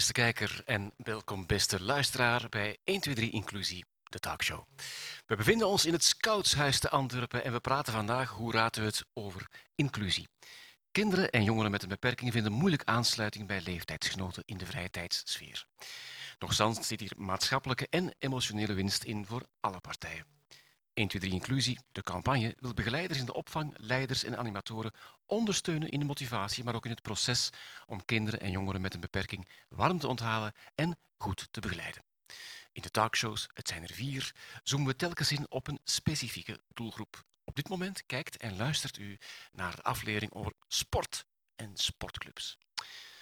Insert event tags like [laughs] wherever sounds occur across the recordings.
beste kijker en welkom beste luisteraar bij 123 Inclusie, de talkshow. We bevinden ons in het Scoutshuis te Antwerpen en we praten vandaag, hoe raden we het, over inclusie. Kinderen en jongeren met een beperking vinden moeilijk aansluiting bij leeftijdsgenoten in de vrije tijdssfeer. Nochtans zit hier maatschappelijke en emotionele winst in voor alle partijen. 123 Inclusie, de campagne, wil begeleiders in de opvang, leiders en animatoren ondersteunen in de motivatie, maar ook in het proces om kinderen en jongeren met een beperking warm te onthalen en goed te begeleiden. In de talkshows, het zijn er vier, zoomen we telkens in op een specifieke doelgroep. Op dit moment kijkt en luistert u naar de aflevering over sport en sportclubs.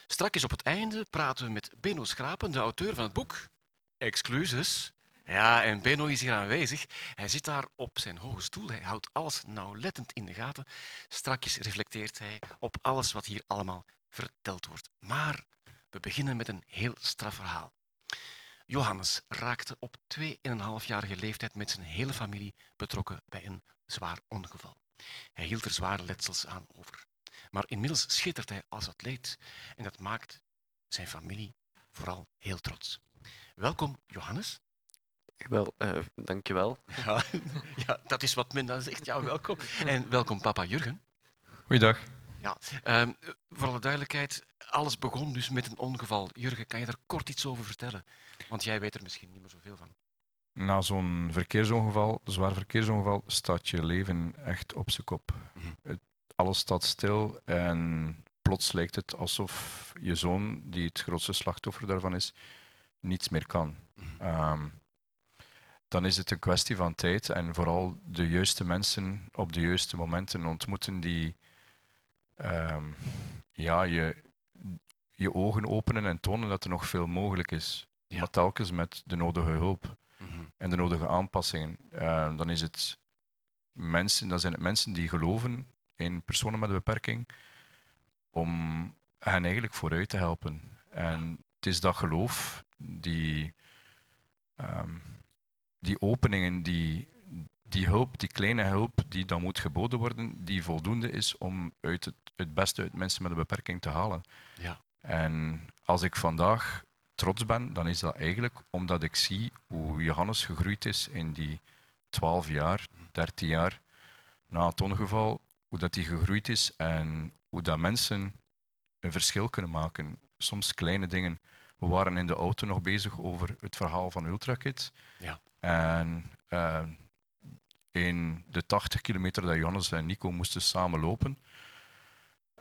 Straks op het einde praten we met Beno Schrapen, de auteur van het boek Excluses. Ja, en Beno is hier aanwezig. Hij zit daar op zijn hoge stoel. Hij houdt alles nauwlettend in de gaten. Strakjes reflecteert hij op alles wat hier allemaal verteld wordt. Maar we beginnen met een heel straf verhaal. Johannes raakte op 2,5-jarige leeftijd met zijn hele familie betrokken bij een zwaar ongeval. Hij hield er zware letsels aan over. Maar inmiddels schittert hij als atleet en dat maakt zijn familie vooral heel trots. Welkom, Johannes. Wel, uh, dankjewel. [laughs] Ja, ja, dat is wat men dan zegt. Ja, welkom. En welkom, papa Jurgen. Goeiedag. Ja, um, voor alle duidelijkheid, alles begon dus met een ongeval. Jurgen, kan je daar kort iets over vertellen? Want jij weet er misschien niet meer zoveel van. Na zo'n verkeersongeval, zwaar verkeersongeval, staat je leven echt op zijn kop. Het, alles staat stil en plots lijkt het alsof je zoon, die het grootste slachtoffer daarvan is, niets meer kan. Um, dan is het een kwestie van tijd en vooral de juiste mensen op de juiste momenten ontmoeten die um, ja, je, je ogen openen en tonen dat er nog veel mogelijk is. Ja. Maar telkens met de nodige hulp mm -hmm. en de nodige aanpassingen. Uh, dan, is het mensen, dan zijn het mensen die geloven in personen met een beperking om hen eigenlijk vooruit te helpen. En het is dat geloof die um, die openingen, die, die hulp, die kleine hulp die dan moet geboden worden, die voldoende is om uit het, het beste uit mensen met een beperking te halen. Ja. En als ik vandaag trots ben, dan is dat eigenlijk omdat ik zie hoe Johannes gegroeid is in die 12 jaar, 13 jaar na het ongeval, hoe dat hij gegroeid is en hoe dat mensen een verschil kunnen maken. Soms kleine dingen. We waren in de auto nog bezig over het verhaal van Ultrakit. Ja. En uh, in de 80 kilometer dat Johannes en Nico moesten samen lopen,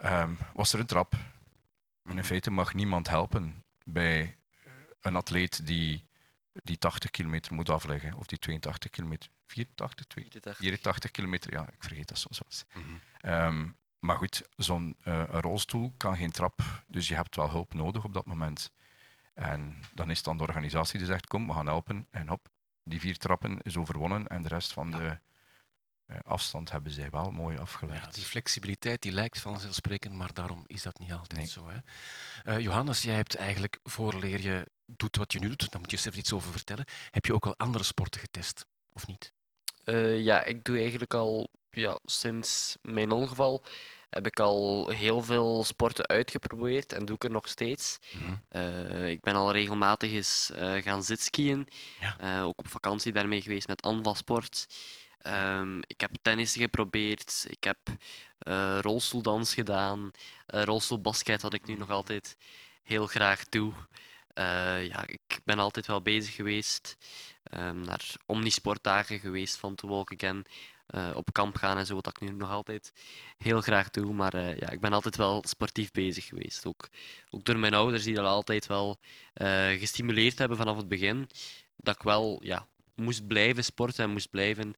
um, was er een trap. En in feite mag niemand helpen bij een atleet die die 80 kilometer moet afleggen, of die 82 kilometer. 84, 82, 84 kilometer, ja, ik vergeet dat soms wel eens. Mm -hmm. um, maar goed, zo'n uh, rolstoel kan geen trap, dus je hebt wel hulp nodig op dat moment. En dan is dan de organisatie die zegt, kom, we gaan helpen, en hop, die vier trappen is overwonnen en de rest van de uh, afstand hebben zij wel mooi afgelegd. Ja, die flexibiliteit die lijkt vanzelfsprekend, maar daarom is dat niet altijd nee. zo. Hè? Uh, Johannes, jij hebt eigenlijk voorleer je doet wat je nu doet, daar moet je zelf iets over vertellen. Heb je ook al andere sporten getest, of niet? Uh, ja, ik doe eigenlijk al ja, sinds mijn ongeval heb ik al heel veel sporten uitgeprobeerd en doe ik er nog steeds. Mm -hmm. uh, ik ben al regelmatig eens uh, gaan zitskiën. Ja. Uh, ook op vakantie daarmee geweest met Anvalsport. Um, ik heb tennis geprobeerd. Ik heb rolstoeldans gedaan. rolstoelbasket had ik nu nog altijd heel graag toe. ja, ik ben altijd wel bezig geweest. Um, naar omnisportdagen geweest van To Walk Again uh, op kamp gaan en zo, wat ik nu nog altijd heel graag doe. Maar uh, ja, ik ben altijd wel sportief bezig geweest. Ook, ook door mijn ouders, die dat altijd wel uh, gestimuleerd hebben vanaf het begin. Dat ik wel ja, moest blijven sporten en moest blijven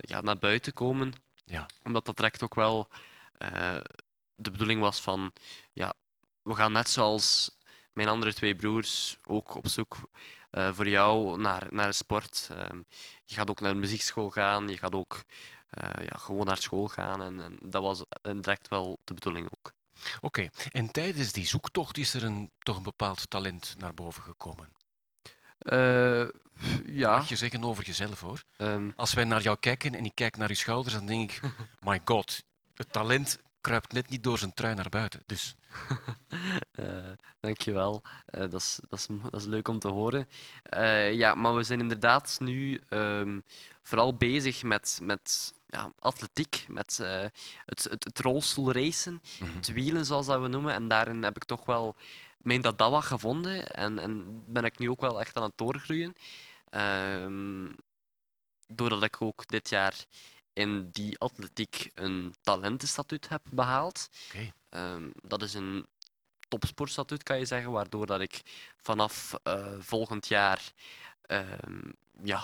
ja, naar buiten komen. Ja. Omdat dat direct ook wel de bedoeling was van... Ja, we gaan net zoals mijn andere twee broers ook op zoek uh, voor jou naar, naar sport. Uh, je gaat ook naar de muziekschool gaan, je gaat ook uh, ja, gewoon naar school gaan. En, en dat was direct wel de bedoeling ook. Oké, okay. en tijdens die zoektocht is er een, toch een bepaald talent naar boven gekomen? ja. Mag je zeggen over jezelf hoor. Um... Als wij naar jou kijken en ik kijk naar je schouders, dan denk ik: [laughs] My god, het talent kruipt net niet door zijn trui naar buiten. Dus. [laughs] Uh, dankjewel. Uh, dat, is, dat, is, dat is leuk om te horen. Uh, ja, maar we zijn inderdaad nu um, vooral bezig met, met ja, atletiek, met het, het, het rolstoelracen, mm -hmm. het wielen zoals dat we noemen. En daarin heb ik toch wel mijn dadawa gevonden en, en ben ik nu ook wel echt aan het doorgroeien. Um, doordat ik ook dit jaar in die atletiek een talentenstatuut heb behaald. Okay. Um, dat is een topsportstatuut, kan je zeggen, waardoor dat ik vanaf uh, volgend jaar um, ja,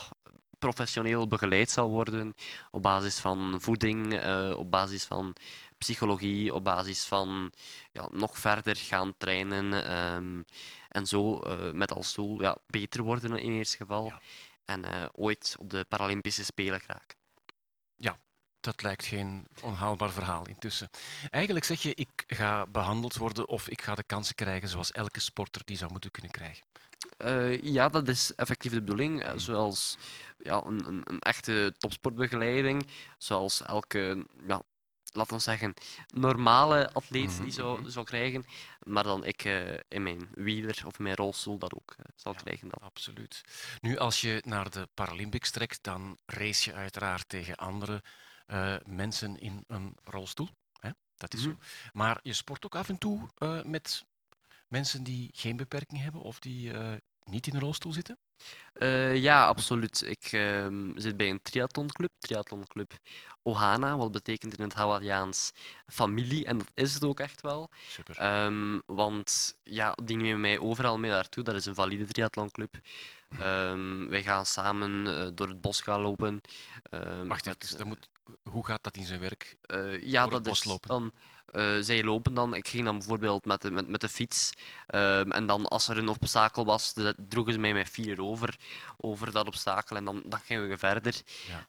professioneel begeleid zal worden op basis van voeding, uh, op basis van psychologie, op basis van ja, nog verder gaan trainen um, en zo uh, met als doel ja, beter worden in eerste geval. Ja. En ooit op de Paralympische Spelen geraken dat lijkt geen onhaalbaar verhaal intussen. Eigenlijk zeg je, ik ga behandeld worden of ik ga de kansen krijgen zoals elke sporter die zou moeten kunnen krijgen. Uh, ja, dat is effectief de bedoeling. Eh, zoals ja, een, een, een, echte topsportbegeleiding, zoals elke, ja, laten we zeggen, normale atleet die mhm, zou, mhm. zou krijgen. Maar dan ik uh, in mijn wieler of mijn rolstoel dat ook zal ja, krijgen. Dan. Absoluut. Nu, als je naar de Paralympics trekt, dan race je uiteraard tegen andere uh, mensen in een rolstoel. Hè? Dat is mm -hmm. zo. Maar je sport ook af en toe uh, met mensen die geen beperking hebben of die uh, niet in een rolstoel zitten? ja, absoluut. Ik ehm, zit bij een triathlonclub, triathlonclub Ohana, wat betekent in het Hawaiiaans familie. En dat is het ook echt wel. Super. Um, want ja, die nemen mij overal mee naartoe. Dat is een valide triathlonclub. Um, wij gaan samen uh, door het bos gaan lopen. Wacht, met, dat moet, hoe gaat dat in zijn werk? Uh, ja, dat is dan. Uh, zij lopen dan. Ik ging dan bijvoorbeeld met de, met, met de fiets. Um, en dan als er een obstakel was, de, droegen ze mij met vier over, over dat obstakel. En dan, dan gingen we verder.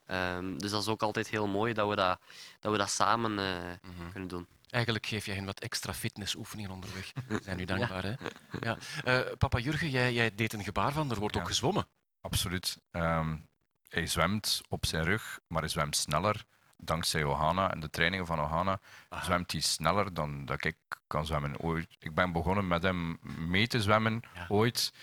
Ja. dus dat is ook altijd heel mooi dat we dat, dat, we dat samen uh, mm -hmm. kunnen doen. Eigenlijk geef jij hen wat extra fitnessoefeningen onderweg. We zijn u [laughs] dankbaar. ja. Hè? Ja. Uh, papa Jurgen, jij, jij, deed een gebaar van, er wordt ja. ook gezwommen. Absoluut. Um, hij zwemt op zijn rug, maar hij zwemt sneller. Dankzij Ohana en de trainingen van Ohana Aha. zwemt hij sneller dan dat ik kan zwemmen. Ooit. Ik ben begonnen met hem mee te zwemmen ja. ooit.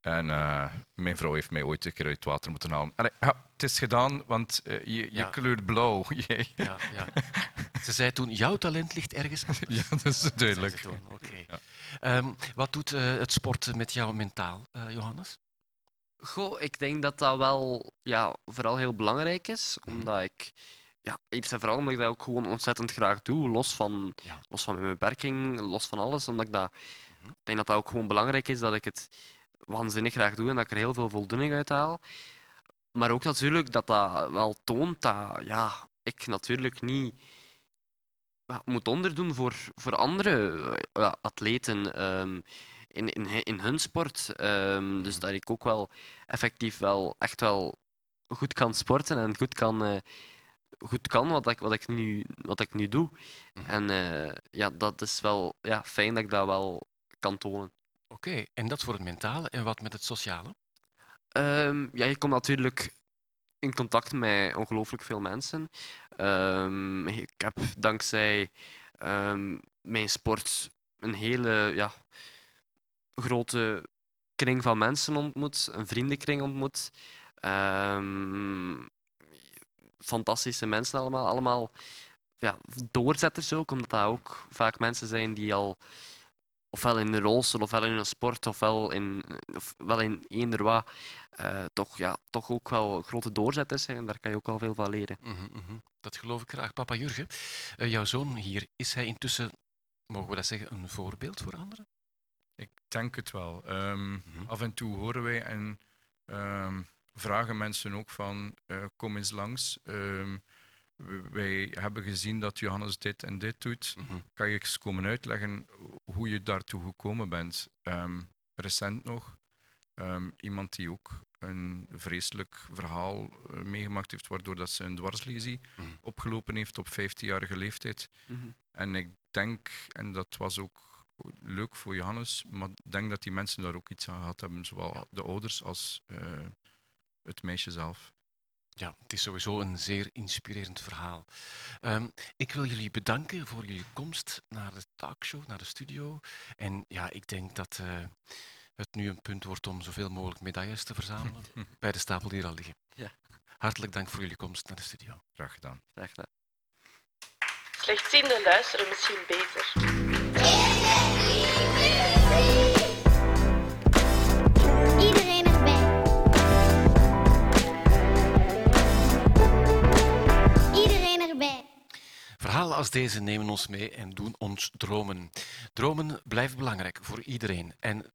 En uh, mijn vrouw heeft mij ooit een keer uit het water moeten halen. Allee, ja, het is gedaan, want uh, je, je ja. kleurt blauw. [laughs] ja, ja. Ze zei toen, jouw talent ligt ergens [laughs] Ja, dat is duidelijk. Okay. Um, wat doet uh, het sporten met jou mentaal, Johannes? Goh, ik denk dat dat wel ja, vooral heel belangrijk is, omdat ik ja, eerst en vooral omdat ik dat ook gewoon ontzettend graag doe, los van, ja. los van mijn beperking, los van alles, omdat ik dat, ik denk dat dat ook gewoon belangrijk is dat ik het waanzinnig graag doe en dat ik er heel veel voldoening uit haal. Maar ook natuurlijk dat dat wel toont dat ja, ik natuurlijk niet ja, moet onderdoen voor, voor andere ja, atleten. Um, in, in, in hun sport. Um, dus dat ik ook wel effectief wel echt wel goed kan sporten en goed kan, uh, goed kan wat, ik, wat, ik nu, wat ik nu doe. Mhm. En uh, ja, dat is wel ja, fijn dat ik dat wel kan tonen. Oké, okay, en dat voor het mentale en wat met het sociale? Um, ja, je komt natuurlijk in contact met ongelooflijk veel mensen. Um, ik heb dankzij mijn sport een hele ja, grote kring van mensen ontmoet, een vriendenkring ontmoet. Um, fantastische mensen allemaal. Allemaal ja, doorzetters ook, omdat dat ook vaak mensen zijn die al ofwel in de rolstoel, ofwel in een sport, ofwel in, ofwel in eender wat, uh, toch, ja, toch ook wel grote doorzetters zijn. En daar kan je ook wel veel van leren. Mm -hmm, dat geloof ik graag. Papa Jurgen, uh, jouw zoon hier, is hij intussen, mogen we dat zeggen, een voorbeeld voor anderen? Ik denk het wel. Um, mm -hmm. Af en toe horen wij en um, vragen mensen ook van uh, kom eens langs. Um, wij hebben gezien dat Johannes dit en dit doet. Mm -hmm. Kan je eens komen uitleggen hoe je daartoe gekomen bent? recent nog, iemand die ook een vreselijk verhaal uh, meegemaakt heeft, waardoor dat ze een dwarslesie mm -hmm. opgelopen heeft op 15-jarige leeftijd. En ik denk, en dat was ook leuk voor Johannes, maar ik denk dat die mensen daar ook iets aan gehad hebben, zowel de ouders als uh, het meisje zelf. Ja, het is sowieso een zeer inspirerend verhaal. Ehm, ik wil jullie bedanken voor jullie komst naar de talkshow, naar de studio. En ja, ik denk dat uh, het nu een punt wordt om zoveel mogelijk medailles te verzamelen [laughs] bij de stapel die er al liggen. Ja. Hartelijk dank voor jullie komst naar de studio. Graag gedaan. Graag gedaan. Slechtzienden luisteren misschien beter. Als deze nemen ons mee en doen ons dromen. Dromen blijven belangrijk voor iedereen. En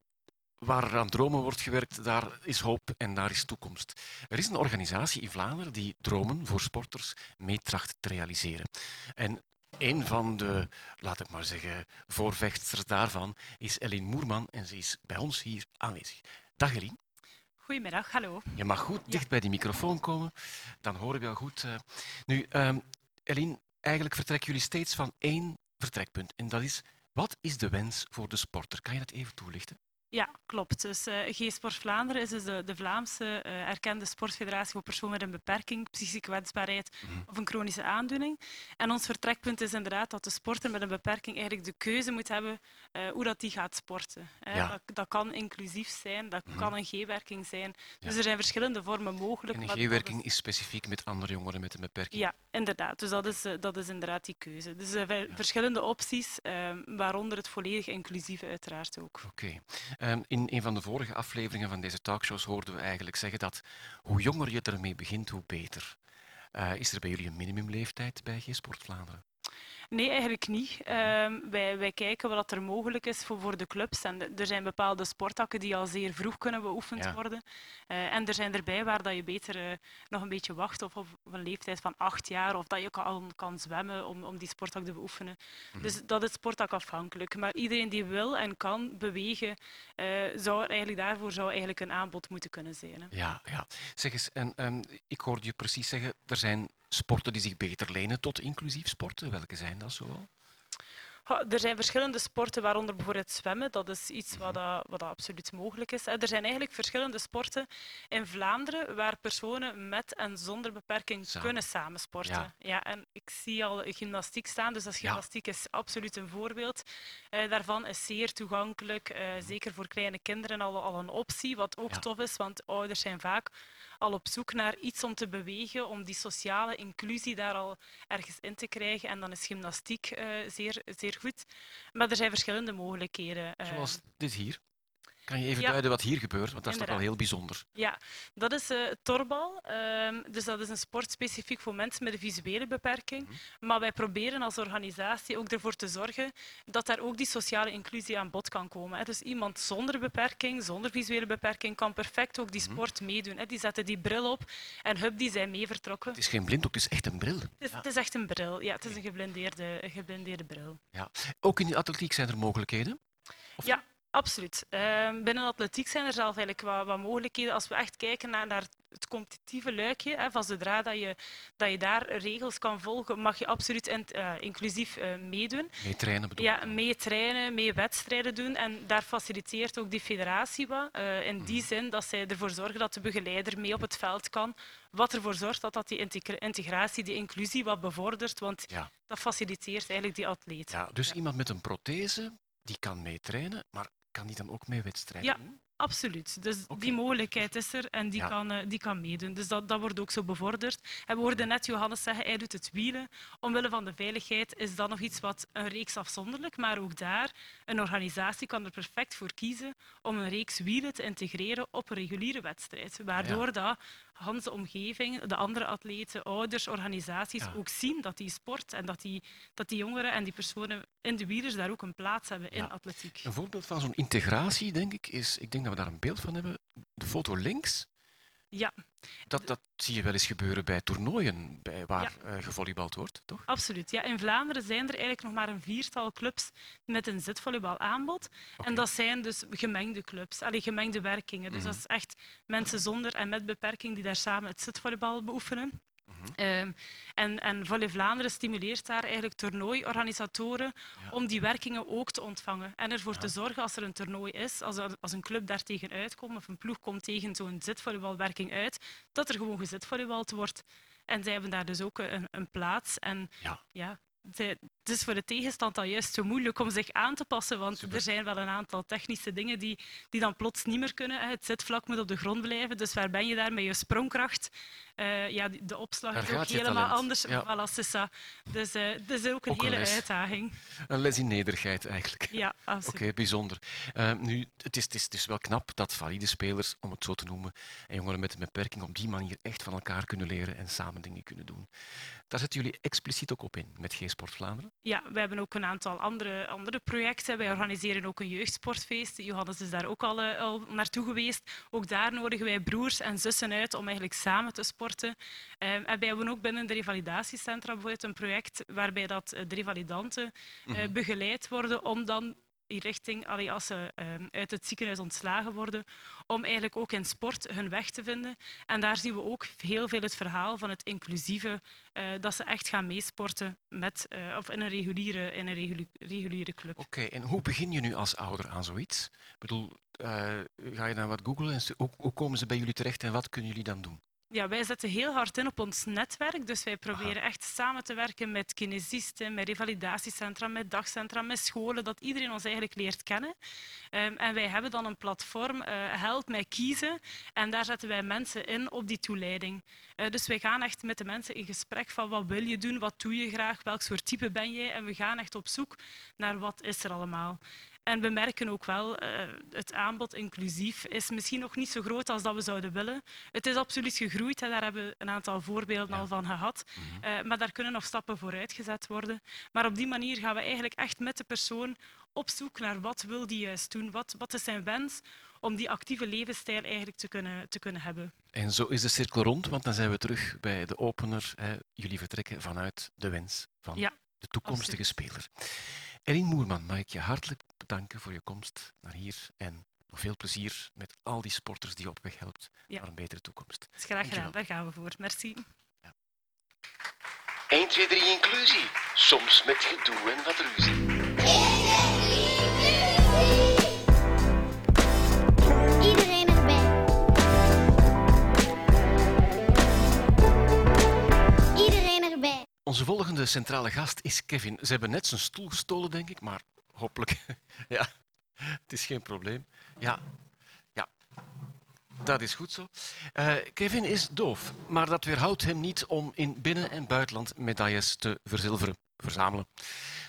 waar aan dromen wordt gewerkt, daar is hoop en daar is toekomst. Er is een organisatie in Vlaanderen die dromen voor sporters meetracht te realiseren. En een van de, laat ik maar zeggen, voorvechters daarvan is Eline Moerman en ze is bij ons hier aanwezig. Dag Eline. Goedemiddag, hallo. Je mag goed dicht bij die microfoon komen, dan horen we jou goed. eh. Nu, ehm Eline, eigenlijk vertrekken jullie steeds van één vertrekpunt. En dat is, wat is de wens voor de sporter? Kan je dat even toelichten? Ja, klopt. Dus eh G-Sport Vlaanderen is dus de, de Vlaamse eh, erkende sportfederatie voor personen met een beperking, psychische kwetsbaarheid of een chronische aandoening. En ons vertrekpunt is inderdaad dat de sporter met een beperking eigenlijk de keuze moet hebben eh, hoe dat die gaat sporten. Ja. Dat, dat kan inclusief zijn, dat kan een G-werking zijn. Dus er zijn verschillende vormen mogelijk. En een G-werking is- is specifiek met andere jongeren met een beperking. Ja, inderdaad. Dus dat is, dat is inderdaad die keuze. Dus er zijn verschillende opties, eh, waaronder het volledig inclusieve uiteraard ook. Oké. Ehm, in een van de vorige afleveringen van deze talkshows hoorden we eigenlijk zeggen dat hoe jonger je ermee begint, hoe beter. Eh, is er bij jullie een minimumleeftijd bij G-Sport Vlaanderen? Nee, eigenlijk niet. Ehm, wij, wij kijken wat er mogelijk is voor, voor de clubs. En de- er zijn bepaalde sporttakken die al zeer vroeg kunnen beoefend Ja. worden. Eh, en er zijn erbij waar dat je beter eh, nog een beetje wacht of op een leeftijd van acht jaar of dat je kan, kan zwemmen om, om die sporttak te beoefenen. Mhm. Dus dat is sporttakafhankelijk. Maar iedereen die wil en kan bewegen, eh, zou eigenlijk daarvoor zou eigenlijk een aanbod moeten kunnen zijn. Hè. Ja, ja. Zeg eens, en, ik hoorde je precies zeggen, er zijn sporten die zich beter lenen tot inclusief sporten. Welke zijn dat zoal? Er zijn verschillende sporten, waaronder bijvoorbeeld zwemmen. Dat is iets wat, dat, wat dat absoluut mogelijk is. Er zijn eigenlijk verschillende sporten in Vlaanderen waar personen met en zonder beperking Samen. kunnen samensporten. Ja. en ik zie al gymnastiek staan, dus dat Ja. gymnastiek is absoluut een voorbeeld. Eh, daarvan is zeer toegankelijk, eh, zeker voor kleine kinderen al, al een optie, wat ook Ja. tof is, want ouders zijn vaak al op zoek naar iets om te bewegen, om die sociale inclusie daar al ergens in te krijgen. En dan is gymnastiek eh, zeer, zeer goed. Maar er zijn verschillende mogelijkheden. eh. Zoals dit hier. Kan je even ja. duiden wat hier gebeurt? Want dat is toch wel heel bijzonder. Ja, dat is eh torbal. Ehm, dus dat is een sport specifiek voor mensen met een visuele beperking. Mhm. Maar wij proberen als organisatie ook ervoor te zorgen dat daar ook die sociale inclusie aan bod kan komen. Hè. Dus iemand zonder beperking, zonder visuele beperking, kan perfect ook die Mhm. sport meedoen. Hè. Die zetten die bril op en hup, die zijn mee vertrokken. Het is geen blinddoek, het is echt een bril. Het is, het is echt een bril. Ja, het is een geblindeerde, een geblindeerde bril. Ja. Ook in de atletiek zijn er mogelijkheden. Of- Ja, absoluut. Ehm, binnen atletiek zijn er zelf eigenlijk wat, wat mogelijkheden. Als we echt kijken naar, naar het competitieve luikje, hè, van zodra dat je, dat je daar regels kan volgen, mag je absoluut in- eh, inclusief eh, meedoen. Mee trainen bedoel Ja, mee trainen, mee wedstrijden doen. En daar faciliteert ook die federatie wat. eh, in die zin dat zij ervoor zorgen dat de begeleider mee op het veld kan. Wat ervoor zorgt dat, dat die integra- integratie, die inclusie wat bevordert. Want Ja. dat faciliteert eigenlijk die atleet. Ja, dus Ja. iemand met een prothese, die kan mee trainen, maar kan die dan ook mee wedstrijden Ja. Absoluut. Dus die mogelijkheid is er en die, Ja. kan, eh, die kan meedoen. Dus dat, dat wordt ook zo bevorderd. En we hoorden net Johannes zeggen, hij doet het wielen. Omwille van de veiligheid is dat nog iets wat een reeks afzonderlijk, maar ook daar, een organisatie kan er perfect voor kiezen om een reeks wielen te integreren op een reguliere wedstrijd. Waardoor dat Hans de omgeving, de andere atleten, ouders, organisaties Ja. ook zien dat die sport en dat die, dat die jongeren en die personen in de wielers daar ook een plaats hebben in Ja. atletiek. Een voorbeeld van zo'n integratie, denk ik, is, ik denk dat we daar een beeld van hebben, de foto links. Ja, Dat, dat zie je wel eens gebeuren bij toernooien bij waar eh, gevolleybald wordt, toch? Absoluut. Ja, in Vlaanderen zijn er eigenlijk nog maar een viertal clubs met een zitvolleybal aanbod. Oké. En dat zijn dus gemengde clubs, allee, gemengde werkingen. Dus Mhm. dat is echt mensen zonder en met beperking die daar samen het zitvolleybal beoefenen. Ehm, en, en Volley Vlaanderen stimuleert daar eigenlijk toernooiorganisatoren Ja. om die werkingen ook te ontvangen. En ervoor te zorgen als er een toernooi is, als, als een club daar tegen uitkomt of een ploeg komt tegen zo'n zitvolleybalwerking uit, dat er gewoon gezitvolleybald wordt. En zij hebben daar dus ook een, een plaats. En Ja. ja, het is voor de tegenstand al juist zo moeilijk om zich aan te passen, want Super. er zijn wel een aantal technische dingen die, die dan plots niet meer kunnen. Het zitvlak moet op de grond blijven, dus waar ben je daar met je sprongkracht? Eh, ja, de opslag Daar is ook helemaal talent. anders. Ja. Voilà. Dus eh het is ook een Ook hele uitdaging. Een les in nederigheid eigenlijk. Ja, Oké, bijzonder. Eh, nu, het is, het, is, het is wel knap dat valide spelers, om het zo te noemen, en jongeren met een beperking op die manier echt van elkaar kunnen leren en samen dingen kunnen doen. Daar zetten jullie expliciet ook op in met G-Sport Vlaanderen. Ja, we hebben ook een aantal andere, andere projecten. Wij organiseren ook een jeugdsportfeest. Johannes is daar ook al, eh, al naartoe geweest. Ook daar nodigen wij broers en zussen uit om eigenlijk samen te sporten. Eh, en wij hebben ook binnen de revalidatiecentra bijvoorbeeld een project waarbij dat eh, de revalidanten eh, begeleid worden om dan richting, als ze eh, uit het ziekenhuis ontslagen worden, om eigenlijk ook in sport hun weg te vinden. En daar zien we ook heel veel het verhaal van het inclusieve, eh, dat ze echt gaan meesporten met, eh, of in een reguliere, in een reguliere club. Oké, en hoe begin je nu als ouder aan zoiets? Ik bedoel, eh, ga je dan wat googlen en hoe, hoe komen ze bij jullie terecht en wat kunnen jullie dan doen? Ja, wij zetten heel hard in op ons netwerk. Dus wij proberen echt samen te werken met kinesisten, met revalidatiecentra, met dagcentra, met scholen, dat iedereen ons eigenlijk leert kennen. Ehm, en wij hebben dan een platform, eh, Help mij kiezen. En daar zetten wij mensen in op die toeleiding. Eh, dus wij gaan echt met de mensen in gesprek van wat wil je doen, wat doe je graag, welk soort type ben jij. En we gaan echt op zoek naar wat is er allemaal. En we merken ook wel, eh, het aanbod inclusief is misschien nog niet zo groot als dat we zouden willen. Het is absoluut gegroeid, hè, daar hebben we een aantal voorbeelden al van gehad. Eh, maar daar kunnen nog stappen vooruit gezet worden. Maar op die manier gaan we eigenlijk echt met de persoon op zoek naar wat wil die juist doen, wat, wat is zijn wens om die actieve levensstijl eigenlijk te kunnen, te kunnen hebben. En zo is de cirkel rond, want dan zijn we terug bij de opener. Hè. Jullie vertrekken vanuit de wens van Ja, de toekomstige speler. Erin Moerman, mag ik je hartelijk bedanken voor je komst naar hier en nog veel plezier met al die sporters die je op weg helpt Ja. naar een betere toekomst. Dat is graag gedaan, daar gaan we voor. Merci. 1, 2, 3 inclusie. Soms met gedoe en wat ruzie. Iedereen Onze volgende centrale gast is Kevin. Ze hebben net zijn stoel gestolen, denk ik, maar hopelijk. [laughs] ja, het is geen probleem. Ja, ja. Dat is goed zo. Eh, Kevin is doof, maar dat weerhoudt hem niet om in binnen- en buitenland medailles te verzilveren, verzamelen.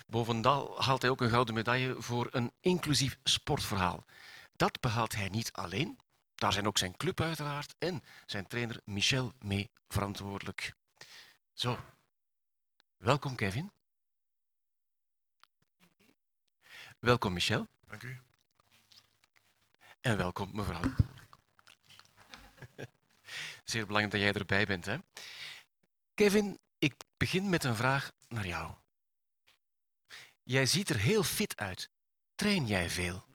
Bovendal haalt hij ook een gouden medaille voor een inclusief sportverhaal. Dat behaalt hij niet alleen. Daar zijn ook zijn club uiteraard en zijn trainer Michel mee verantwoordelijk. Zo, Welkom, Kevin. Welkom, Michel. Dank u. En welkom, mevrouw. [laughs] Zeer belangrijk dat jij erbij bent. Hè? Kevin, ik begin met een vraag naar jou. Jij ziet er heel fit uit. Train jij veel?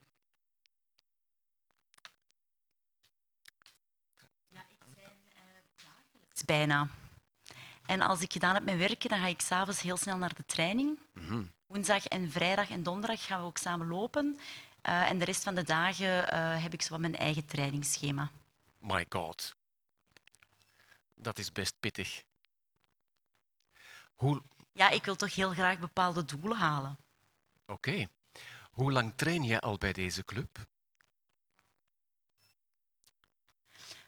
is bijna. En als ik gedaan heb met werken, dan ga ik s'avonds heel snel naar de training. Mhm. Woensdag en vrijdag en donderdag gaan we ook samen lopen. Eh, en de rest van de dagen eh, heb ik zo mijn eigen trainingsschema. My god. Dat is best pittig. Hoe... Ja, ik wil toch heel graag bepaalde doelen halen. Oké. Hoe lang train jij al bij deze club?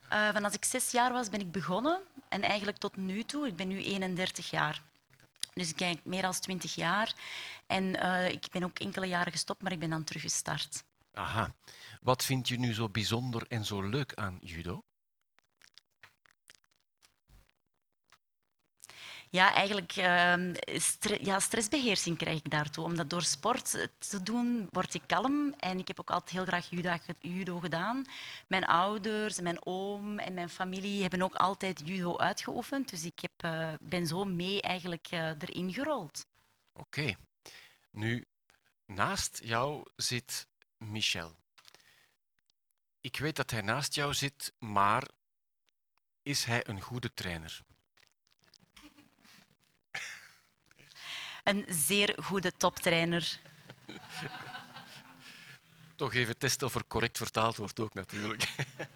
Eh, van als ik zes jaar was, ben ik begonnen. En eigenlijk tot nu toe, ik ben nu 31 jaar. Dus ik kijk meer dan 20 jaar. En eh, ik ben ook enkele jaren gestopt, maar ik ben dan teruggestart. Aha. Wat vind je nu zo bijzonder en zo leuk aan judo? Ja, eigenlijk stre- ja, stressbeheersing krijg ik daartoe. Omdat door sport te doen, word ik kalm. En ik heb ook altijd heel graag judo, judo gedaan. Mijn ouders, mijn oom en mijn familie hebben ook altijd judo uitgeoefend. Dus ik heb, eh, ben zo mee eigenlijk eh, erin gerold. Oké. Nu, naast jou zit Michel. Ik weet dat hij naast jou zit, maar is hij een goede trainer? Een zeer goede toptrainer. Toch even testen of er correct vertaald wordt ook natuurlijk.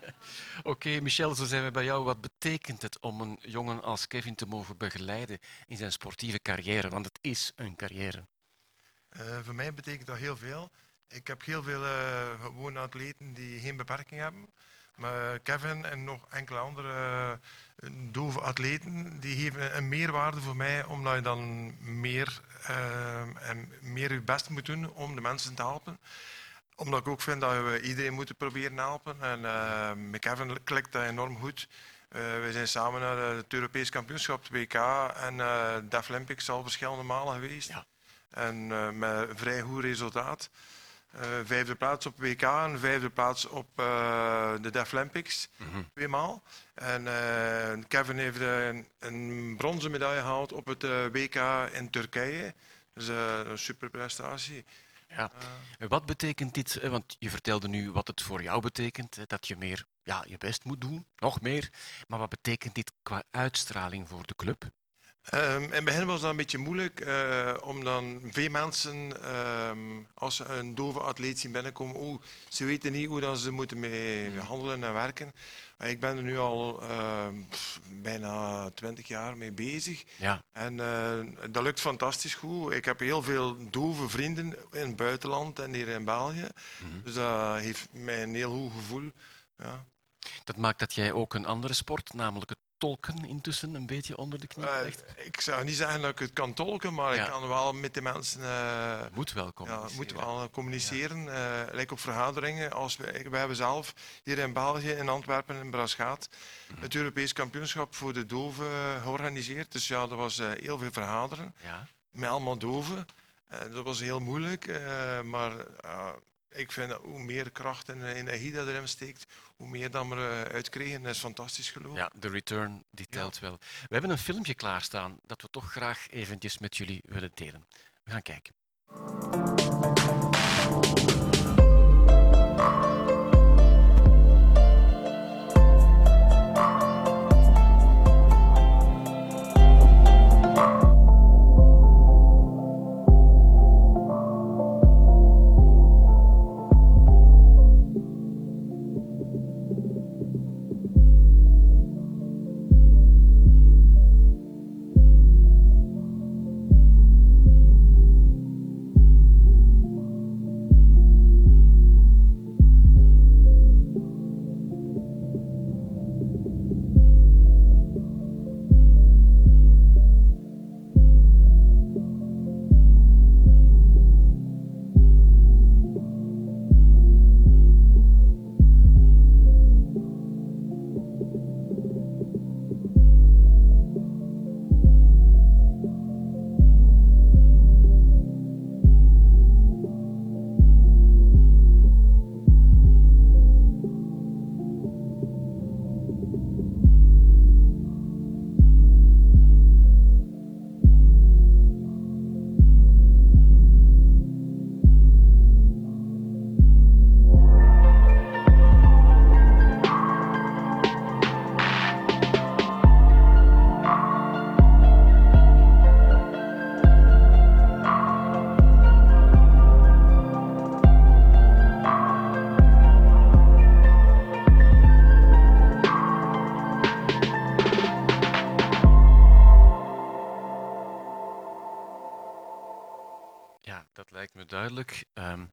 [laughs] Oké, Michel, zo zijn we bij jou. Wat betekent het om een jongen als Kevin te mogen begeleiden in zijn sportieve carrière? Want het is een carrière. Eh, voor mij betekent dat heel veel. Ik heb heel veel eh, gewone atleten die geen beperking hebben. Maar Kevin en nog enkele andere eh, dove atleten, die geven een meerwaarde voor mij, omdat je dan meer, eh, en meer je best moet doen om de mensen te helpen. Omdat ik ook vind dat we iedereen moeten proberen helpen. En eh, met Kevin klikt dat enorm goed. Eh, we zijn samen naar het Europees kampioenschap, het WK en eh de Olympics al verschillende malen geweest. Ja. En met een vrij goed resultaat. Eh, vijfde plaats op WK en vijfde plaats op eh, de Def Olympics. Tweemaal. En eh, Kevin heeft een, een bronzen medaille gehaald op het WK in Turkije. Dus een super prestatie. Ja. Wat betekent dit? Want je vertelde nu wat het voor jou betekent, dat je meer ja, je best moet doen, nog meer. Maar wat betekent dit qua uitstraling voor de club? Ehm, in het begin was dat een beetje moeilijk, eh, om dan veel mensen, ehm, als ze een dove atleet zien binnenkomen, oh, ze weten niet hoe dat ze moeten mee handelen en werken. Ik ben er nu al ehm, pff, bijna twintig jaar mee bezig. Ja. En eh, dat lukt fantastisch goed. Ik heb heel veel dove vrienden in het buitenland en hier in België. Dus dat heeft mij een heel goed gevoel. Ja. Dat maakt dat jij ook een andere sport, namelijk het tolken, intussen een beetje onder de knie Eh, krijgt. ik zou niet zeggen dat ik het kan tolken, maar Ja. ik kan wel met de mensen eh, Moet wel komen. Ja, moeten we al communiceren. eh lijkt op vergaderingen. Als we, we hebben zelf hier in België, in Antwerpen, in Braschaat, het Europees kampioenschap voor de doven georganiseerd. Dus ja, dat was eh, heel veel vergaderen Ja. met allemaal doven. Eh, dat was heel moeilijk, eh, maar eh, ik vind dat hoe meer kracht en energie dat erin steekt, hoe meer dan we eh, uitkregen. Dat is fantastisch geloof. Ja, de return die telt wel. We hebben een filmpje klaarstaan dat we toch graag eventjes met jullie willen delen. We gaan kijken. Ehm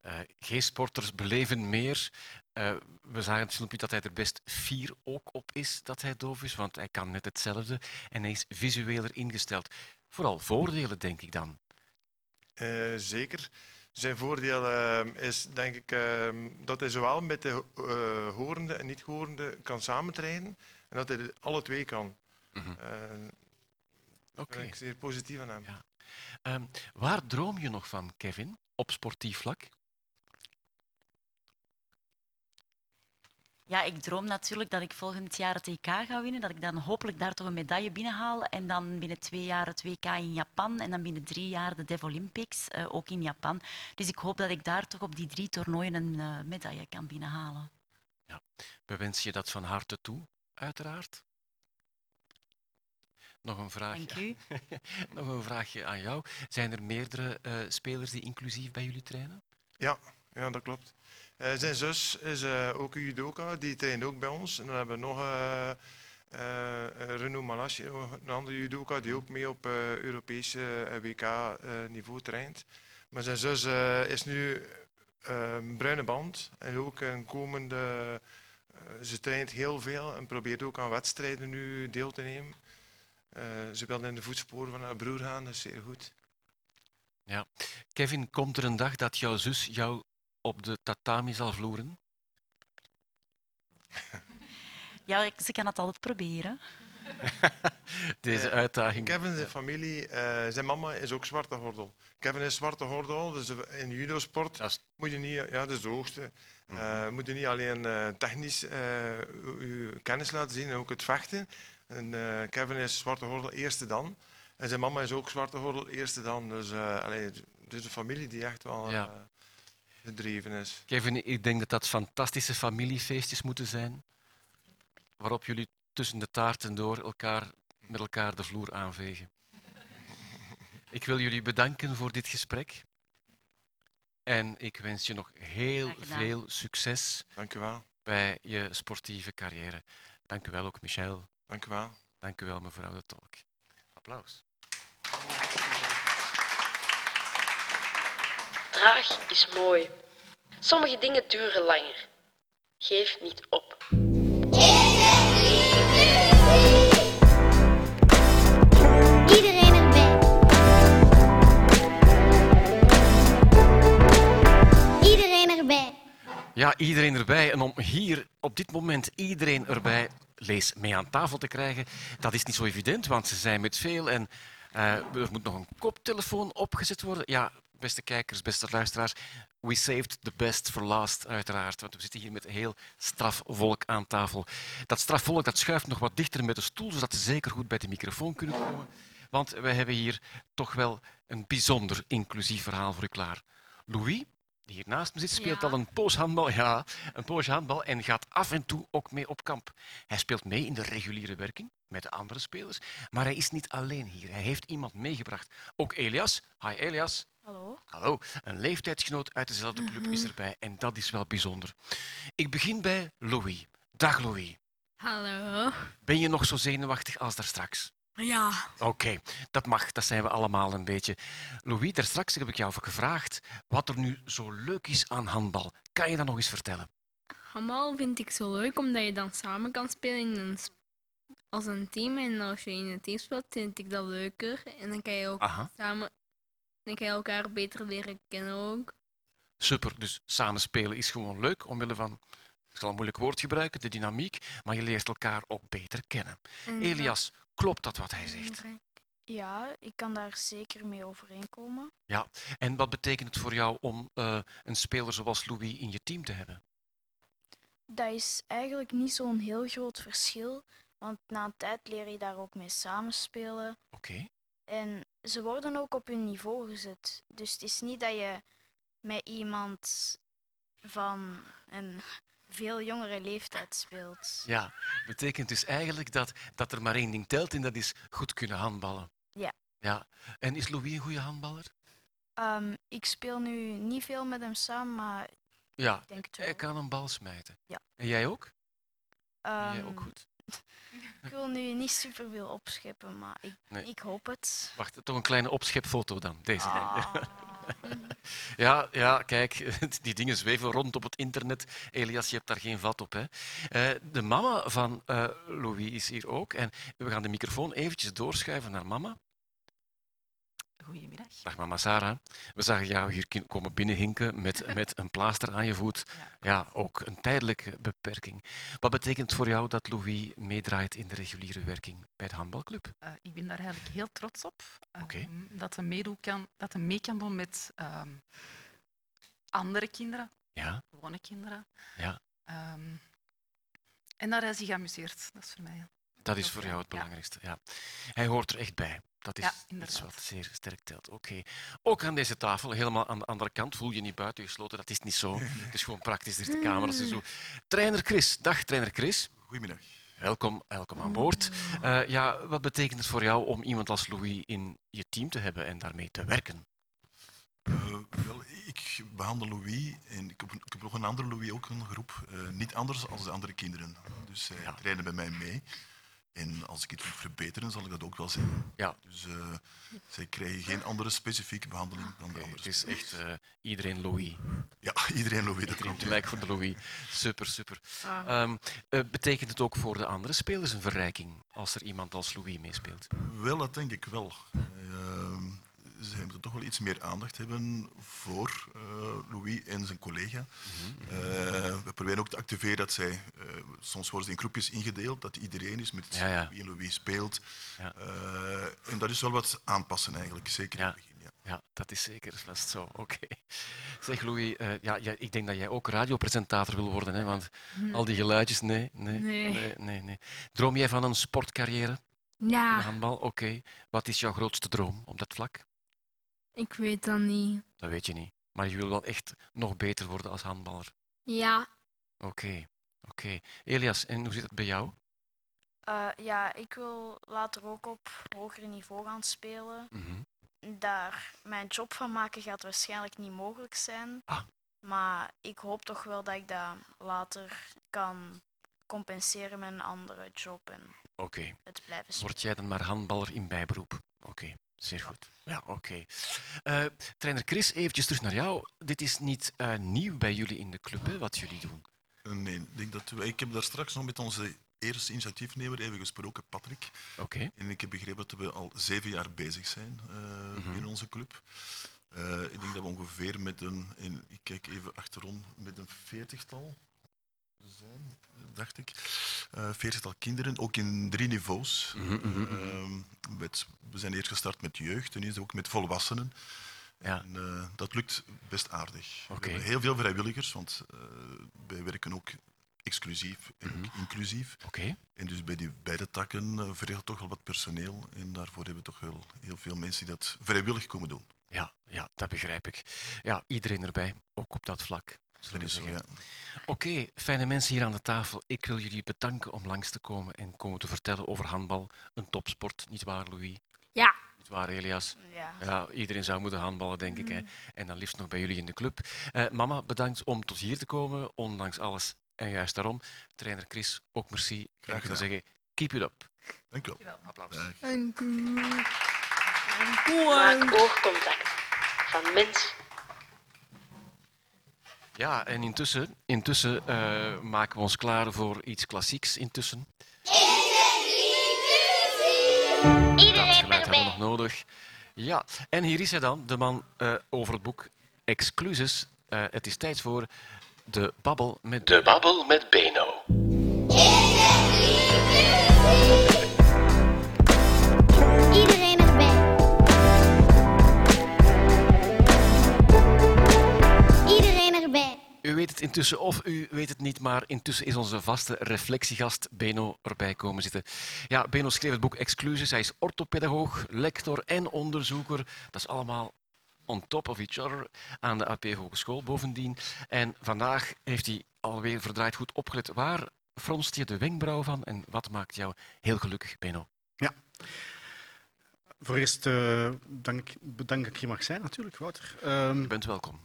eh, G-sporters beleven meer. Eh, we zagen het filmpje dat hij er best fier ook op is dat hij doof is, want hij kan net hetzelfde en hij is visueler ingesteld. Vooral voordelen, denk ik dan. Eh, zeker. Zijn voordeel eh, is denk ik eh, dat hij zowel met de horende en niet-horende kan samentrainen en dat hij alle twee kan. Eh, Daar Oké. ik zeer positief aan hem. Ja. Ehm, waar droom je nog van, Kevin, op sportief vlak? Ja, ik droom natuurlijk dat ik volgend jaar het EK ga winnen. Dat ik dan hopelijk daar toch een medaille binnenhaal. En dan binnen twee jaar het WK in Japan. En dan binnen drie jaar de Dev Olympics, eh, ook in Japan. Dus ik hoop dat ik daar toch op die drie toernooien een eh, medaille kan binnenhalen. We wensen je dat van harte toe, uiteraard. Nog een vraagje. Dank u. [laughs] nog een vraagje aan jou. Zijn er meerdere eh, spelers die inclusief bij jullie trainen? Ja, ja dat klopt. Eh, zijn zus is eh, ook een judoka, die traint ook bij ons. En dan hebben we nog eh eh, Renaud Malachi, een andere judoka, die ook mee op eh Europese eh, WK-niveau traint. Maar zijn zus eh, is nu een bruine band en ook een komende... eh, ze traint heel veel en probeert ook aan wedstrijden nu deel te nemen. Eh, ze wil in de voetsporen van haar broer gaan, dat is zeer goed. Kevin, komt er een dag dat jouw zus jou op de tatami zal vloeren? [laughs] Ja, ik- ze kan het altijd proberen. [laughs] Deze Eh, uitdaging. Kevin, zijn familie, eh, zijn mama is ook zwarte gordel. Kevin is zwarte gordel, dus in judosport is- moet je niet, ja, dat is de hoogste. Eh, moet je niet alleen eh, technisch eh, je kennis laten zien, en ook het vechten. En, eh, Kevin is zwarte gordel eerste dan. En zijn mama is ook zwarte gordel eerste dan. Dus eh allee, het is een familie die echt wel Ja. eh, gedreven is. Kevin, ik denk dat dat fantastische familiefeestjes moeten zijn, waarop jullie tussen de taarten door elkaar, met elkaar de vloer aanvegen. Ik wil jullie bedanken voor dit gesprek. En ik wens je nog heel veel succes Dank u wel. bij je sportieve carrière. Dank u wel ook, Michel. Dank u wel. Dank u wel, mevrouw de Tolk. Applaus. Traag is mooi. Sommige dingen duren langer. Geef niet op. Iedereen erbij. Iedereen erbij. Ja, iedereen erbij. En om hier op dit moment iedereen erbij lees mee aan tafel te krijgen, dat is niet zo evident, want ze zijn met veel en eh, er moet nog een koptelefoon opgezet worden. Ja, beste kijkers, beste luisteraars, we saved the best for last, uiteraard. Want we zitten hier met heel straf volk aan tafel. Dat straf volk dat schuift nog wat dichter met de stoel, zodat ze zeker goed bij de microfoon kunnen komen. Want we hebben hier toch wel een bijzonder inclusief verhaal voor u klaar. Louis, die hier naast me zit, speelt Ja. al een poos handbal, ja, een poos handbal en gaat af en toe ook mee op kamp. Hij speelt mee in de reguliere werking met de andere spelers, maar hij is niet alleen hier. Hij heeft iemand meegebracht. Ook Elias. Hi Elias. Hallo. Hallo, een leeftijdsgenoot uit dezelfde club is erbij en dat is wel bijzonder. Ik begin bij Louis. Dag Louis. Hallo. Ben je nog zo zenuwachtig als daar straks? Ja. Oké, dat mag. Dat zijn we allemaal een beetje. Louis, daar straks heb ik jou gevraagd wat er nu zo leuk is aan handbal. Kan je dat nog eens vertellen? Handbal vind ik zo leuk omdat je dan samen kan spelen in een, als een team. En als je in een team speelt, vind ik dat leuker. En dan kan je ook Aha, samen dan kan je elkaar beter leren kennen ook. super. Dus samen spelen is gewoon leuk, omwille van, ik zal een moeilijk woord gebruiken, de dynamiek, maar je leert elkaar ook beter kennen. En Elias, klopt dat wat hij zegt? Ja, ik kan daar zeker mee overeenkomen. En wat betekent het voor jou om eh, een speler zoals Louis in je team te hebben? Dat is eigenlijk niet zo'n heel groot verschil, want na een tijd leer je daar ook mee samenspelen. Oké, En ze worden ook op hun niveau gezet. Dus het is niet dat je met iemand van een veel jongere leeftijd speelt. ja. Betekent dus eigenlijk dat, dat er maar één ding telt en dat is goed kunnen handballen. Ja. Ja. En is Louis een goede handballer? Ehm, ik speel nu niet veel met hem samen, maar Ja, ik denk het hij wel. kan een bal smijten. Ja. En jij ook? Jij Ehm, ook goed? [laughs] ik wil nu niet superveel opscheppen, maar ik, Nee. ik hoop het. Wacht, toch een kleine opschepfoto dan. Deze. Ah. [laughs] Ja, ja, kijk, [laughs] die dingen zweven rond op het internet. Elias, je hebt daar geen vat op. Hè? Eh, de mama van eh, Louis is hier ook. En we gaan de microfoon eventjes doorschuiven naar mama. Goedemiddag. Dag mama Sarah. We zagen jou hier komen binnenhinken met, [laughs] met een plaaster aan je voet. Ja, ook een tijdelijke beperking. Wat betekent het voor jou dat Louis meedraait in de reguliere werking bij de handbalclub? Eh, ik ben daar eigenlijk heel trots op. Oké. ehm, dat hij meedoen kan, dat hij mee kan doen met ehm, andere kinderen, Ja, gewone kinderen. Ja. Ehm, en is hij geamuseerd. Dat is voor mij. Dat is voor jou het belangrijkste. Ja. Hij hoort er echt bij. Dat is Ja, wat zeer sterk telt. Oké. Ook aan deze tafel, helemaal aan de andere kant, voel je niet buiten gesloten. Dat is niet zo. [laughs] Het is gewoon praktisch. Er is de camera. Zo. Trainer Chris. Dag, trainer Chris. Goedemiddag. Welkom, welkom aan boord. Eh, ja, wat betekent het voor jou om iemand als Louis in je team te hebben en daarmee te werken? Uh, wel, ik behandel Louis en ik heb, ik heb, nog een andere Louis, ook een groep. Uh, niet anders als de andere kinderen. Dus zij ja. trainen bij mij mee. En als ik het moet verbeteren, zal ik dat ook wel zeggen. Ja. Dus uh, zij krijgen geen andere specifieke behandeling dan okay, de andere. Het is echt uh, iedereen Louis. Ja, [laughs] iedereen Louis. Dat iedereen gelijk voor de Louis. Super, super. Ah. Um, uh, betekent het ook voor de andere spelers een verrijking als er iemand als Louis meespeelt? Wel, dat denk ik wel. Ze moeten toch wel iets meer aandacht hebben voor uh, Louis en zijn collega. Mm -hmm. uh, we proberen ook te activeren dat zij, uh, soms worden ze in groepjes ingedeeld, dat iedereen is met ja, ja. wie Louis speelt. Ja. en dat is wel wat aanpassen eigenlijk, zeker in het begin. Ja. ja, dat is zeker vast zo. [laughs] Oké. Okay. Zeg Louis, ja, ja, ik denk dat jij ook radiopresentator wil worden, hè? want hm. al die geluidjes, nee nee, nee, nee, nee, nee. Droom jij van een sportcarrière? Ja. Handbal, oké. Okay. Wat is jouw grootste droom op dat vlak? Ik weet dat niet. Dat weet je niet. Maar je wil wel echt nog beter worden als handballer. Ja. Oké, okay. oké. Okay. Elias, en hoe zit het bij jou? Uh, ja, ik wil later ook op hoger niveau gaan spelen. Mm -hmm. Daar mijn job van maken gaat waarschijnlijk niet mogelijk zijn. Ah. Maar ik hoop toch wel dat ik dat later kan compenseren met een andere job en okay. het blijven spelen. Word jij dan maar handballer in bijberoep? Oké. Zeer goed. Ja, oké. Okay. Uh, trainer Chris, eventjes terug naar jou. Dit is niet uh, nieuw bij jullie in de club, hè, wat jullie doen. Nee, ik, denk dat we, ik heb daar straks nog met onze eerste initiatiefnemer even gesproken, Patrick. Oké. Okay. En ik heb begrepen dat we al zeven jaar bezig zijn uh, mm -hmm. in onze club. ik denk dat we ongeveer met een, en ik kijk even achterom, met een veertigtal zijn, dacht ik. Uh, veertigtal kinderen, ook in drie niveaus. Mm -hmm. uh, met, we zijn eerst gestart met jeugd en nu ook met volwassenen. Ja. En, uh, dat lukt best aardig. Okay. We hebben heel veel vrijwilligers, want uh, wij werken ook exclusief en mm -hmm. inclusief. Okay. En dus bij die beide takken uh, verricht toch wel wat personeel. En daarvoor hebben we toch wel heel veel mensen die dat vrijwillig komen doen. Ja, ja dat begrijp ik. Ja, iedereen erbij, ook op dat vlak. Ja. Oké, okay, fijne mensen hier aan de tafel. Ik wil jullie bedanken om langs te komen en komen te vertellen over handbal. Een topsport, niet waar, Louis? Ja. Niet waar, Elias? Ja. ja iedereen zou moeten handballen, denk mm. ik. Hè. En dan liefst nog bij jullie in de club. Uh, mama, bedankt om tot hier te komen, ondanks alles. En juist daarom, trainer Chris, ook merci. Graag gedaan. zeggen, keep it up. Dank u wel. Applaus. Dank u. Maak oogcontact van mens ja, en intussen, intussen uh, maken we ons klaar voor iets klassieks. Intussen. Iedereen Dat geluid hebben we nog nodig. Ja, en hier is hij dan, de man uh, over het boek Excluses. Uh, het is tijd voor de babbel met... De babbel met Beno. Iedereen weet het intussen of u weet het niet, maar intussen is onze vaste reflectiegast Beno erbij komen zitten. Ja, Beno schreef het boek Exclusies. Hij is orthopedagoog, lector en onderzoeker. Dat is allemaal on top of each other aan de AP Hogeschool bovendien. En vandaag heeft hij alweer verdraaid goed opgelet. Waar fronst je de wenkbrauw van en wat maakt jou heel gelukkig, Beno? Ja. Voor eerst uh, dank, bedankt dat ik hier mag zijn, natuurlijk, Wouter. Um, je bent welkom.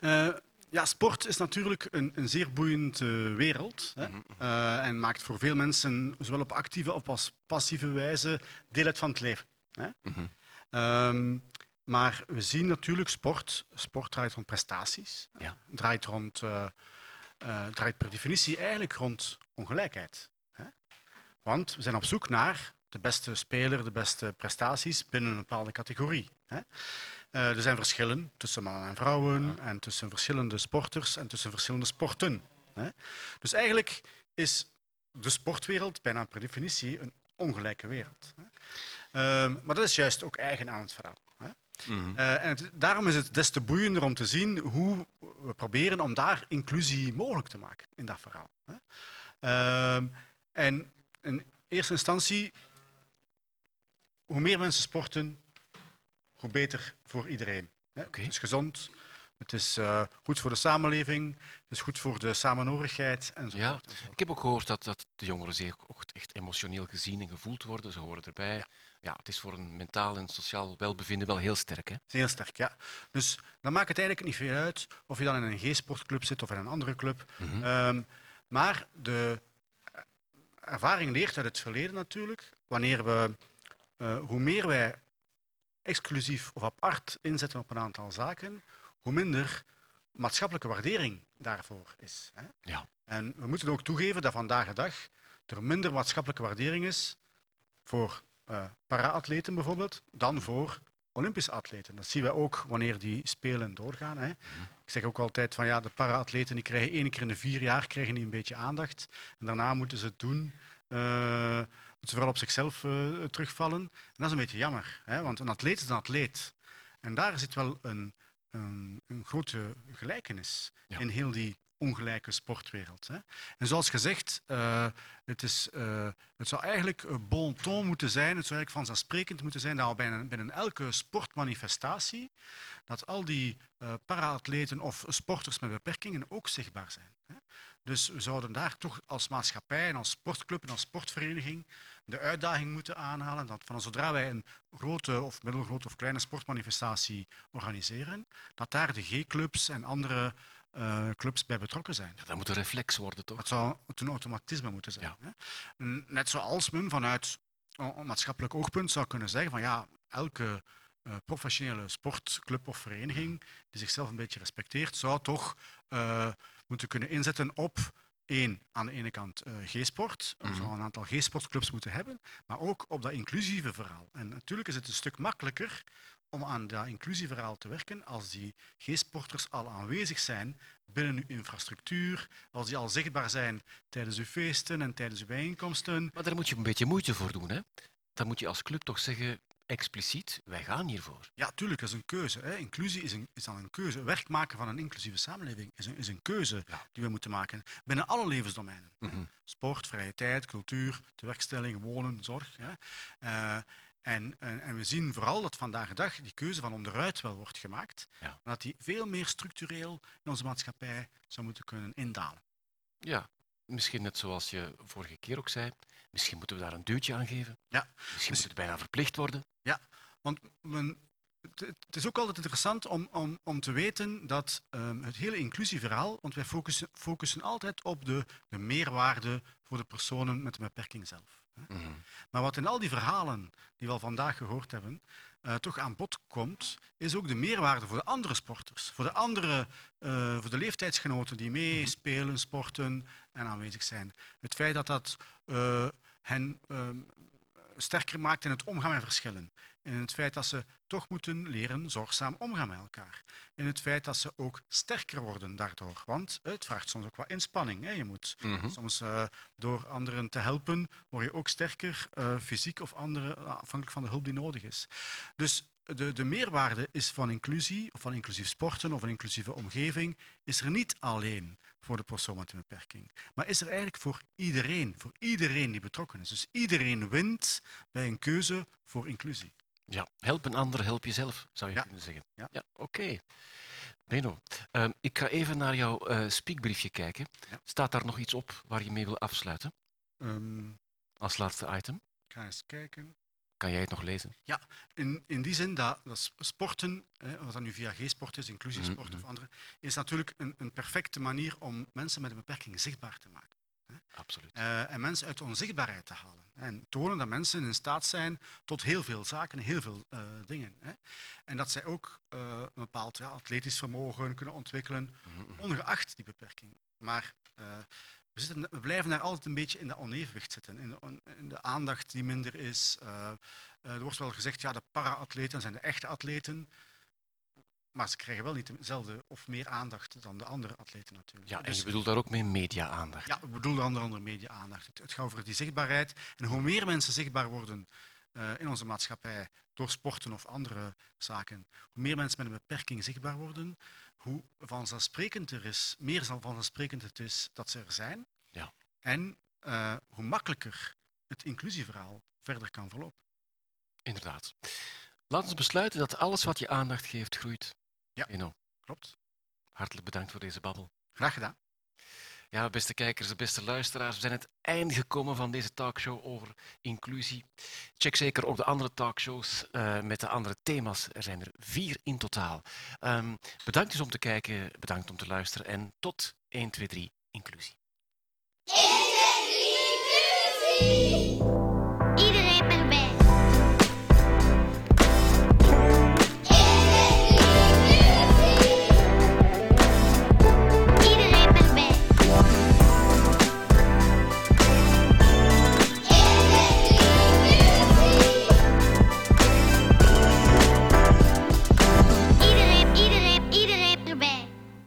uh, [laughs] ja, sport is natuurlijk een, een zeer boeiende wereld hè? Mhm. Uh, en maakt voor veel mensen, zowel op actieve als op passieve wijze, deel uit van het leven. Hè? Mhm. Um, maar we zien natuurlijk sport. Sport draait rond prestaties. Ja. Draait, rond, uh, draait per definitie eigenlijk rond ongelijkheid. Hè? Want we zijn op zoek naar de beste speler, de beste prestaties binnen een bepaalde categorie. Hè? Uh, er zijn verschillen tussen mannen en vrouwen en tussen verschillende sporters en tussen verschillende sporten. Hè? Dus eigenlijk is de sportwereld bijna per definitie een ongelijke wereld. Hè? Uh, maar dat is juist ook eigen aan het verhaal. Hè? Mhm. Uh, en het, daarom is het des te boeiender om te zien hoe we proberen om daar inclusie mogelijk te maken in dat verhaal. Hè? Uh, en in eerste instantie, hoe meer mensen sporten, hoe beter voor iedereen. Het is gezond, Het is eh, goed voor de samenleving, het is goed voor de samenhorigheid enzovoort. Ja, ik heb ook gehoord dat, dat de jongeren zich ook echt emotioneel gezien en gevoeld worden. Ze horen erbij. Ja. het is voor een mentaal en sociaal welbevinden wel heel sterk. Hè? Heel sterk, ja. Dus dan maakt het eigenlijk niet veel uit of je dan in een G-sportclub zit of in een andere club. Mhm. Ehm, maar de ervaring leert uit het verleden natuurlijk, wanneer we, eh, hoe meer wij exclusief of apart inzetten op een aantal zaken, hoe minder maatschappelijke waardering daarvoor is. Hè? Ja. En we moeten ook toegeven dat vandaag de dag er minder maatschappelijke waardering is voor uh, para-atleten bijvoorbeeld dan voor Olympische atleten. Dat zien we ook wanneer die spelen doorgaan. Hè. Ik zeg ook altijd van ja, de para-atleten die krijgen één keer in de vier jaar krijgen die een beetje aandacht. En daarna moeten ze het doen. Uh, ze vooral op zichzelf uh, terugvallen. En dat is een beetje jammer, hè, want een atleet is een atleet. En daar zit wel een, een, een grote gelijkenis ja. in heel die ongelijke sportwereld. Hè. En zoals gezegd, uh, het, is, uh, het zou eigenlijk bon ton moeten zijn, het zou eigenlijk vanzelfsprekend moeten zijn dat binnen, binnen elke sportmanifestatie dat al die uh, para-atleten of sporters met beperkingen ook zichtbaar zijn. Hè. Dus we zouden daar toch als maatschappij en als sportclub en als sportvereniging de uitdaging moeten aanhalen dat van zodra wij een grote of middelgrote of kleine sportmanifestatie organiseren, dat daar de G-clubs en andere uh, clubs bij betrokken zijn. Ja, dat moet een reflex worden, toch? Dat zou een automatisme moeten zijn. Ja. Hè? Net zoals men vanuit een maatschappelijk oogpunt zou kunnen zeggen van ja, elke uh, professionele sportclub of vereniging die zichzelf een beetje respecteert, zou toch uh, moeten kunnen inzetten op één, aan de ene kant G-sport. We Mhm. zouden een aantal G-sportclubs moeten hebben, maar ook op dat inclusieve verhaal. En natuurlijk is het een stuk makkelijker om aan dat inclusieverhaal te werken als die G-sporters al aanwezig zijn binnen uw infrastructuur, als die al zichtbaar zijn tijdens uw feesten en tijdens uw bijeenkomsten. Maar daar moet je een beetje moeite voor doen. Hè? Dan moet je als club toch zeggen, expliciet, wij gaan hiervoor. Ja, tuurlijk, dat is een keuze. Hè. Inclusie is, een, is dan een keuze. Werk maken van een inclusieve samenleving is een, is een keuze ja. die we moeten maken binnen alle levensdomeinen. Mm -hmm. Sport, vrije tijd, cultuur, tewerkstelling, wonen, zorg. Hè. Uh, en, en, en, we zien vooral dat vandaag de dag die keuze van onderuit wel wordt gemaakt. Ja. Dat die veel meer structureel in onze maatschappij zou moeten kunnen indalen. Ja, misschien net zoals je vorige keer ook zei. Misschien moeten we daar een duwtje aan geven. Ja. Misschien moet het bijna verplicht worden. Ja, want men, het, het, is ook altijd interessant om, om, om te weten dat um, het hele inclusieverhaal, want wij focussen, focussen altijd op de, de meerwaarde voor de personen met een beperking zelf. Mm -hmm. Maar wat in al die verhalen die we al vandaag gehoord hebben, uh, toch aan bod komt, is ook de meerwaarde voor de andere sporters. Voor de andere, uh, voor de leeftijdsgenoten die meespelen, sporten en aanwezig zijn. Het feit dat dat uh, hen sterker maakt in het omgaan met verschillen. In het feit dat ze toch moeten leren zorgzaam omgaan met elkaar. In het feit dat ze ook sterker worden daardoor. Want het vraagt soms ook wat inspanning. Hè. Je moet mm -hmm. soms uh, door anderen te helpen, word je ook sterker, uh, fysiek of andere, afhankelijk van de hulp die nodig is. Dus de, de meerwaarde is van inclusie, of van inclusief sporten of een inclusieve omgeving, is er niet alleen voor de persoon met een beperking. Maar is er eigenlijk voor iedereen, voor iedereen die betrokken is. Dus iedereen wint bij een keuze voor inclusie. Ja, help een ander, help jezelf, zou je ja. kunnen zeggen. Ja, ja oké. Okay. Beno, uh, ik ga even naar jouw uh, speakbriefje kijken. Ja. Staat daar nog iets op waar je mee wil afsluiten? Um, Als laatste item? Ik ga eens kijken. Kan jij het nog lezen? Ja, in, in die zin dat, dat sporten, hè, wat dat nu via G-sport is, inclusiesport mm -hmm. of andere, is natuurlijk een, een perfecte manier om mensen met een beperking zichtbaar te maken. Absoluut. Uh, en mensen uit de onzichtbaarheid te halen. En tonen dat mensen in staat zijn tot heel veel zaken, heel veel uh, dingen. Hè. En dat zij ook uh, een bepaald ja, atletisch vermogen kunnen ontwikkelen, mm -hmm. ongeacht die beperking. Maar we, zitten, we, blijven daar altijd een beetje in dat onevenwicht zitten, in de, in de aandacht die minder is. Er wordt wel gezegd, ja, de para-atleten zijn de echte atleten, maar ze krijgen wel niet dezelfde of meer aandacht dan de andere atleten natuurlijk. Ja, en je bedoelt daar ook mee media-aandacht? Ja, ik bedoel onder andere media-aandacht. Het, het gaat over die zichtbaarheid. En hoe meer mensen zichtbaar worden uh, in onze maatschappij door sporten of andere zaken, hoe meer mensen met een beperking zichtbaar worden, hoe vanzelfsprekend er is, meer vanzelfsprekend het is dat ze er zijn. Ja. En uh, hoe makkelijker het inclusieverhaal verder kan verlopen. Inderdaad. Laten we besluiten dat alles wat je aandacht geeft, groeit. Ja, Eno. klopt. hartelijk bedankt voor deze babbel. Graag gedaan. Ja, beste kijkers, beste luisteraars, we zijn aan het einde gekomen van deze talkshow over inclusie. Check zeker ook de andere talkshows uh, met de andere thema's. Er zijn er vier in totaal. Um, bedankt dus om te kijken, bedankt om te luisteren en tot 1, 2, 3 inclusie. 1, 2, 3 inclusie!